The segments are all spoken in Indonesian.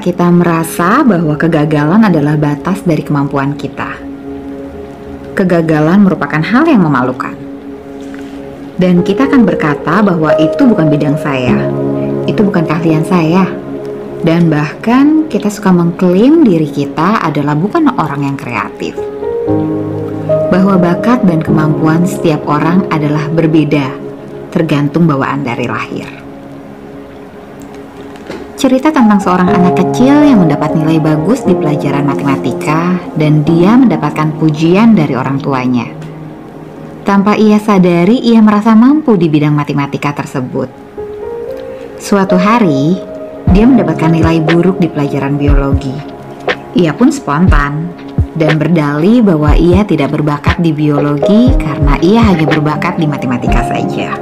kita merasa bahwa kegagalan adalah batas dari kemampuan kita? Kegagalan merupakan hal yang memalukan. Dan kita akan berkata bahwa itu bukan bidang saya, itu bukan keahlian saya. Dan bahkan kita suka mengklaim diri kita adalah bukan orang yang kreatif. Bahwa bakat dan kemampuan setiap orang adalah berbeda, tergantung bawaan dari lahir. Cerita tentang seorang anak kecil yang mendapat nilai bagus di pelajaran matematika dan dia mendapatkan pujian dari orang tuanya. Tanpa ia sadari, ia merasa mampu di bidang matematika tersebut. Suatu hari, dia mendapatkan nilai buruk di pelajaran biologi. Ia pun spontan dan berdalih bahwa ia tidak berbakat di biologi karena ia hanya berbakat di matematika saja.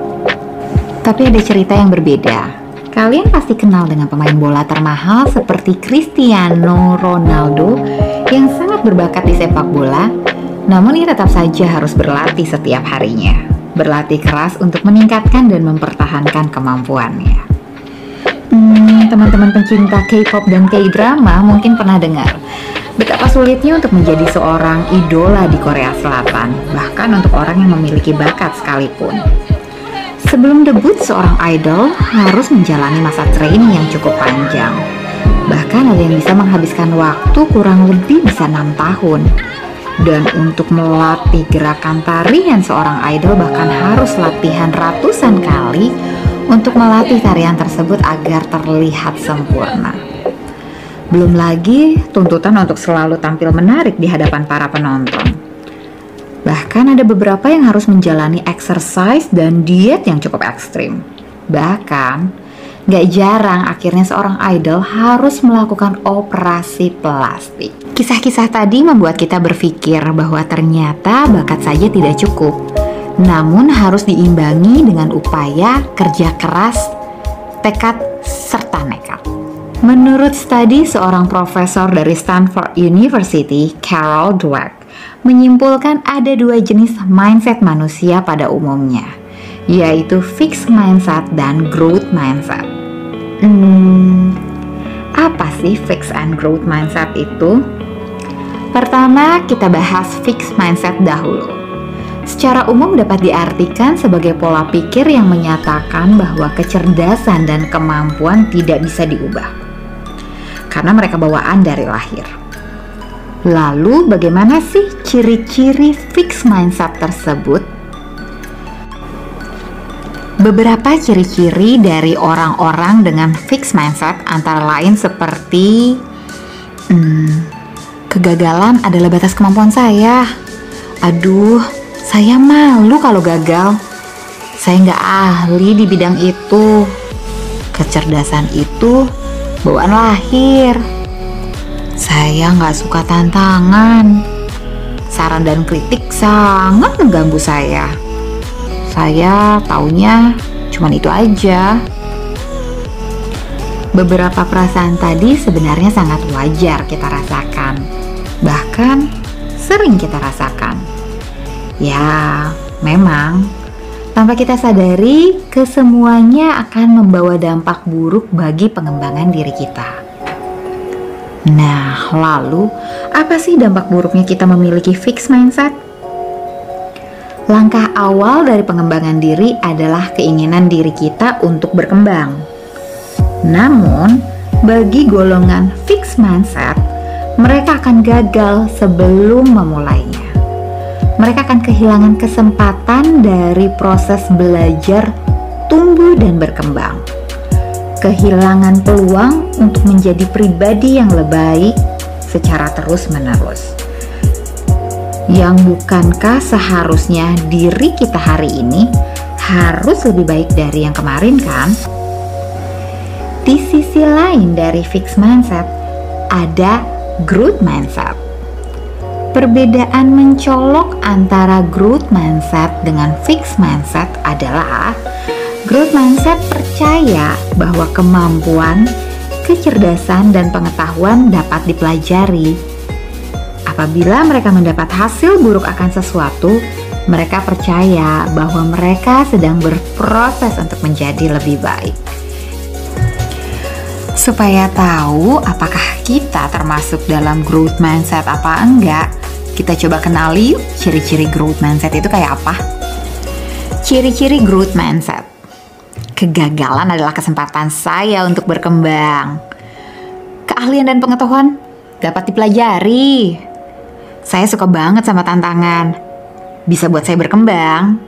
Tapi ada cerita yang berbeda Kalian pasti kenal dengan pemain bola termahal seperti Cristiano Ronaldo yang sangat berbakat di sepak bola, namun ia tetap saja harus berlatih setiap harinya. Berlatih keras untuk meningkatkan dan mempertahankan kemampuannya. Hmm, teman-teman pencinta K-pop dan K-drama mungkin pernah dengar betapa sulitnya untuk menjadi seorang idola di Korea Selatan, bahkan untuk orang yang memiliki bakat sekalipun. Sebelum debut, seorang idol harus menjalani masa training yang cukup panjang. Bahkan ada yang bisa menghabiskan waktu kurang lebih bisa enam tahun. Dan untuk melatih gerakan tarian seorang idol bahkan harus latihan ratusan kali untuk melatih tarian tersebut agar terlihat sempurna. Belum lagi tuntutan untuk selalu tampil menarik di hadapan para penonton. Bahkan ada beberapa yang harus menjalani exercise dan diet yang cukup ekstrim. Bahkan, gak jarang akhirnya seorang idol harus melakukan operasi plastik. Kisah-kisah tadi membuat kita berpikir bahwa ternyata bakat saja tidak cukup, namun harus diimbangi dengan upaya, kerja keras, tekad, serta nekat. Menurut studi seorang profesor dari Stanford University, Carol Dweck, menyimpulkan ada dua jenis mindset manusia pada umumnya, yaitu fixed mindset dan growth mindset. Hmm, apa sih fixed and growth mindset itu? Pertama, kita bahas fixed mindset dahulu. Secara umum dapat diartikan sebagai pola pikir yang menyatakan bahwa kecerdasan dan kemampuan tidak bisa diubah. Karena mereka bawaan dari lahir. Lalu bagaimana sih ciri-ciri fixed mindset tersebut? Beberapa ciri-ciri dari orang-orang dengan fixed mindset antara lain seperti hmm, kegagalan adalah batas kemampuan saya. Aduh, saya malu kalau gagal. Saya nggak ahli di bidang itu. Kecerdasan itu bawaan lahir saya nggak suka tantangan. Saran dan kritik sangat mengganggu saya. Saya taunya cuman itu aja. Beberapa perasaan tadi sebenarnya sangat wajar kita rasakan. Bahkan sering kita rasakan. Ya, memang tanpa kita sadari, kesemuanya akan membawa dampak buruk bagi pengembangan diri kita. Nah, lalu apa sih dampak buruknya kita memiliki fixed mindset? Langkah awal dari pengembangan diri adalah keinginan diri kita untuk berkembang. Namun, bagi golongan fixed mindset, mereka akan gagal sebelum memulainya. Mereka akan kehilangan kesempatan dari proses belajar, tumbuh, dan berkembang kehilangan peluang untuk menjadi pribadi yang lebih baik secara terus-menerus. Yang bukankah seharusnya diri kita hari ini harus lebih baik dari yang kemarin kan? Di sisi lain dari fixed mindset, ada growth mindset. Perbedaan mencolok antara growth mindset dengan fixed mindset adalah Growth mindset percaya bahwa kemampuan, kecerdasan, dan pengetahuan dapat dipelajari. Apabila mereka mendapat hasil buruk akan sesuatu, mereka percaya bahwa mereka sedang berproses untuk menjadi lebih baik. Supaya tahu apakah kita termasuk dalam growth mindset apa enggak, kita coba kenali ciri-ciri growth mindset itu kayak apa. Ciri-ciri growth mindset. Kegagalan adalah kesempatan saya untuk berkembang. Keahlian dan pengetahuan dapat dipelajari. Saya suka banget sama tantangan. Bisa buat saya berkembang.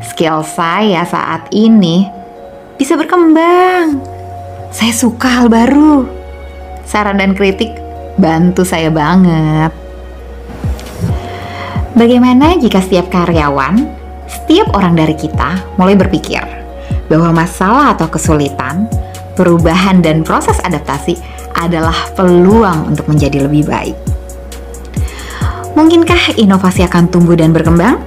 Skill saya saat ini bisa berkembang saya suka hal baru. Saran dan kritik bantu saya banget. Bagaimana jika setiap karyawan, setiap orang dari kita mulai berpikir bahwa masalah atau kesulitan, perubahan dan proses adaptasi adalah peluang untuk menjadi lebih baik. Mungkinkah inovasi akan tumbuh dan berkembang?